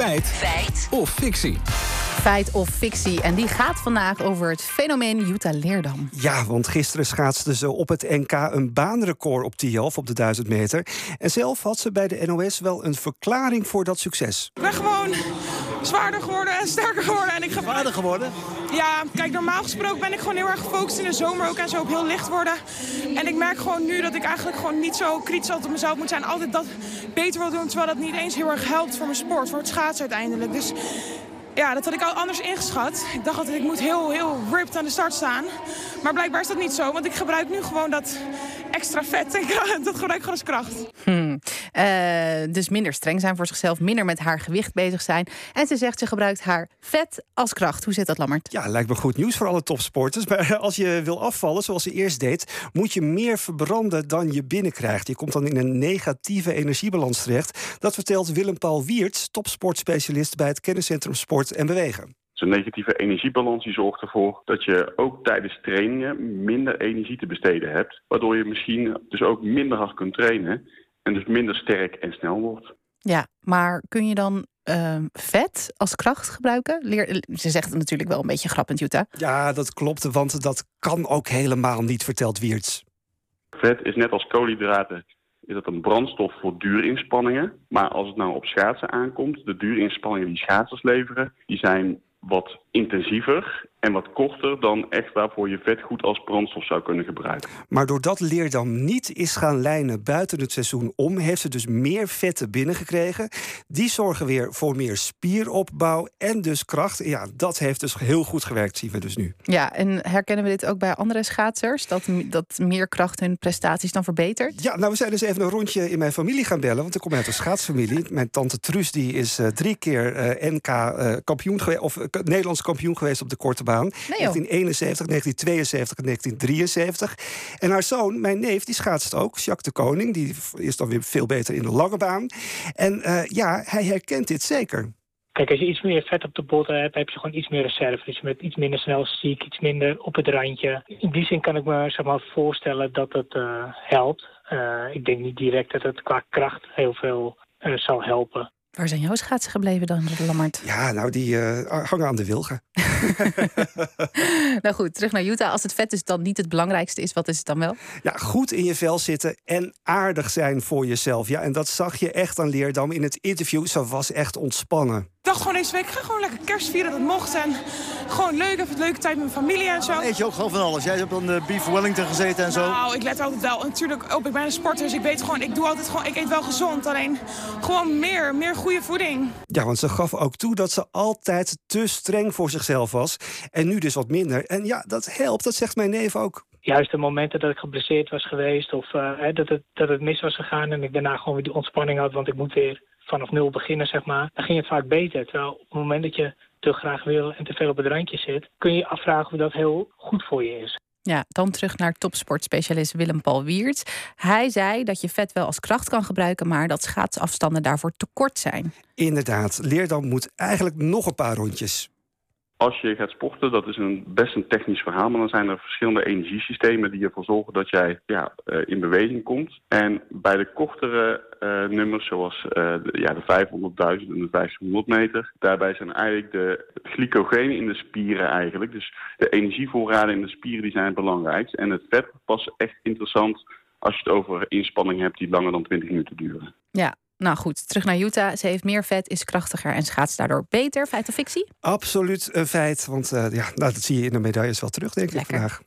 Feit. Feit. Of fictie. Feit of fictie. En die gaat vandaag over het fenomeen Jutta Leerdam. Ja, want gisteren schaatste ze op het NK een baanrecord op Tialf op de 1000 meter. En zelf had ze bij de NOS wel een verklaring voor dat succes. Ik ben gewoon zwaarder geworden en sterker geworden. En ik ga Zwaarder geworden? Ja, kijk, normaal gesproken ben ik gewoon heel erg gefocust in de zomer ook en zo op heel licht worden. En ik merk gewoon nu dat ik eigenlijk gewoon niet zo kritisch altijd op mezelf moet zijn. Altijd dat beter wil doen, terwijl dat niet eens heel erg helpt voor mijn sport, voor het schaatsen uiteindelijk. Dus ja, dat had ik al anders ingeschat. Ik dacht altijd, ik moet heel, heel ripped aan de start staan. Maar blijkbaar is dat niet zo, want ik gebruik nu gewoon dat extra vet. En dat gebruik ik gewoon als kracht. Hmm. Uh, dus minder streng zijn voor zichzelf, minder met haar gewicht bezig zijn. En ze zegt ze gebruikt haar vet als kracht. Hoe zit dat, Lammert? Ja, lijkt me goed nieuws voor alle topsporters. Maar als je wil afvallen, zoals ze eerst deed, moet je meer verbranden dan je binnenkrijgt. Je komt dan in een negatieve energiebalans terecht. Dat vertelt Willem-Paul Wiertz, topsportspecialist bij het kenniscentrum Sport en Bewegen. Zo'n negatieve energiebalans die zorgt ervoor dat je ook tijdens trainingen minder energie te besteden hebt. Waardoor je misschien dus ook minder hard kunt trainen en dus minder sterk en snel wordt. Ja, maar kun je dan uh, vet als kracht gebruiken? Leer, ze zegt het natuurlijk wel een beetje grappend, Jutta. Ja, dat klopt, want dat kan ook helemaal niet, vertelt Wiertz. Vet is net als koolhydraten is dat een brandstof voor duurinspanningen. Maar als het nou op schaatsen aankomt, de duurinspanningen die schaatsers leveren, die zijn wat intensiever en wat korter dan echt waarvoor je vet goed als brandstof zou kunnen gebruiken. Maar doordat Leerdam niet is gaan lijnen buiten het seizoen om, heeft ze dus meer vetten binnengekregen. Die zorgen weer voor meer spieropbouw en dus kracht. Ja, dat heeft dus heel goed gewerkt, zien we dus nu. Ja, en herkennen we dit ook bij andere schaatsers? Dat, dat meer kracht hun prestaties dan verbetert? Ja, nou, we zijn dus even een rondje in mijn familie gaan bellen, want ik kom uit een schaatsfamilie. Mijn tante Truus die is uh, drie keer uh, NK uh, kampioen geweest, of Nederlands kampioen geweest op de korte baan. Nee, 1971, 1972 en 1973. En haar zoon, mijn neef, die schaatst ook. Jacques de Koning, die is dan weer veel beter in de lange baan. En uh, ja, hij herkent dit zeker. Kijk, als je iets meer vet op de botten hebt, heb je gewoon iets meer reserve. Dus je bent iets minder snel ziek, iets minder op het randje. In die zin kan ik me zeg maar, voorstellen dat het uh, helpt. Uh, ik denk niet direct dat het qua kracht heel veel zal helpen. Waar zijn jouw schaatsen gebleven dan, Lammert? Ja, nou, die uh, hangen aan de wilgen. nou goed, terug naar Utah. Als het vet dus dan niet het belangrijkste is, wat is het dan wel? Ja, goed in je vel zitten en aardig zijn voor jezelf. Ja, en dat zag je echt aan Leerdam in het interview. Ze was echt ontspannen. Ik dacht gewoon deze week, ik ga gewoon lekker kerst vieren, dat mocht. En gewoon leuk, even een leuke tijd met mijn familie en zo. Eet je ook gewoon van alles? Jij hebt dan de beef Wellington gezeten en zo? Nou, ik let altijd wel natuurlijk op. Ik ben een sporter, dus ik weet gewoon, ik doe altijd gewoon, ik eet wel gezond. Alleen gewoon meer, meer goede voeding. Ja, want ze gaf ook toe dat ze altijd te streng voor zichzelf was. En nu dus wat minder. En ja, dat helpt, dat zegt mijn neef ook. Juist de momenten dat ik geblesseerd was geweest of uh, dat, het, dat het mis was gegaan en ik daarna gewoon weer die ontspanning had, want ik moet weer vanaf nul beginnen, zeg maar, dan ging het vaak beter. Terwijl op het moment dat je te graag wil en te veel op het randje zit, kun je je afvragen of dat heel goed voor je is. Ja, dan terug naar topsportspecialist Willem-Paul Wiertz. Hij zei dat je vet wel als kracht kan gebruiken, maar dat schaatsafstanden daarvoor te kort zijn. Inderdaad, Leerdam moet eigenlijk nog een paar rondjes. Als je gaat sporten, dat is een, best een technisch verhaal, maar dan zijn er verschillende energiesystemen die ervoor zorgen dat jij ja, uh, in beweging komt. En bij de kortere uh, nummers, zoals uh, de, ja, de 500.000 en de 1500 meter, daarbij zijn eigenlijk de glycogenen in de spieren eigenlijk, dus de energievoorraden in de spieren, die zijn het. En het vet pas echt interessant als je het over inspanningen hebt die langer dan 20 minuten duren. Ja, nou goed, terug naar Utah. Ze heeft meer vet, is krachtiger en schaatst daardoor beter. Feit of fictie? Absoluut een feit. Want uh, ja, nou, dat zie je in de medailles wel terug, denk Lekker. ik vandaag.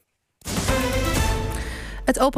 Het open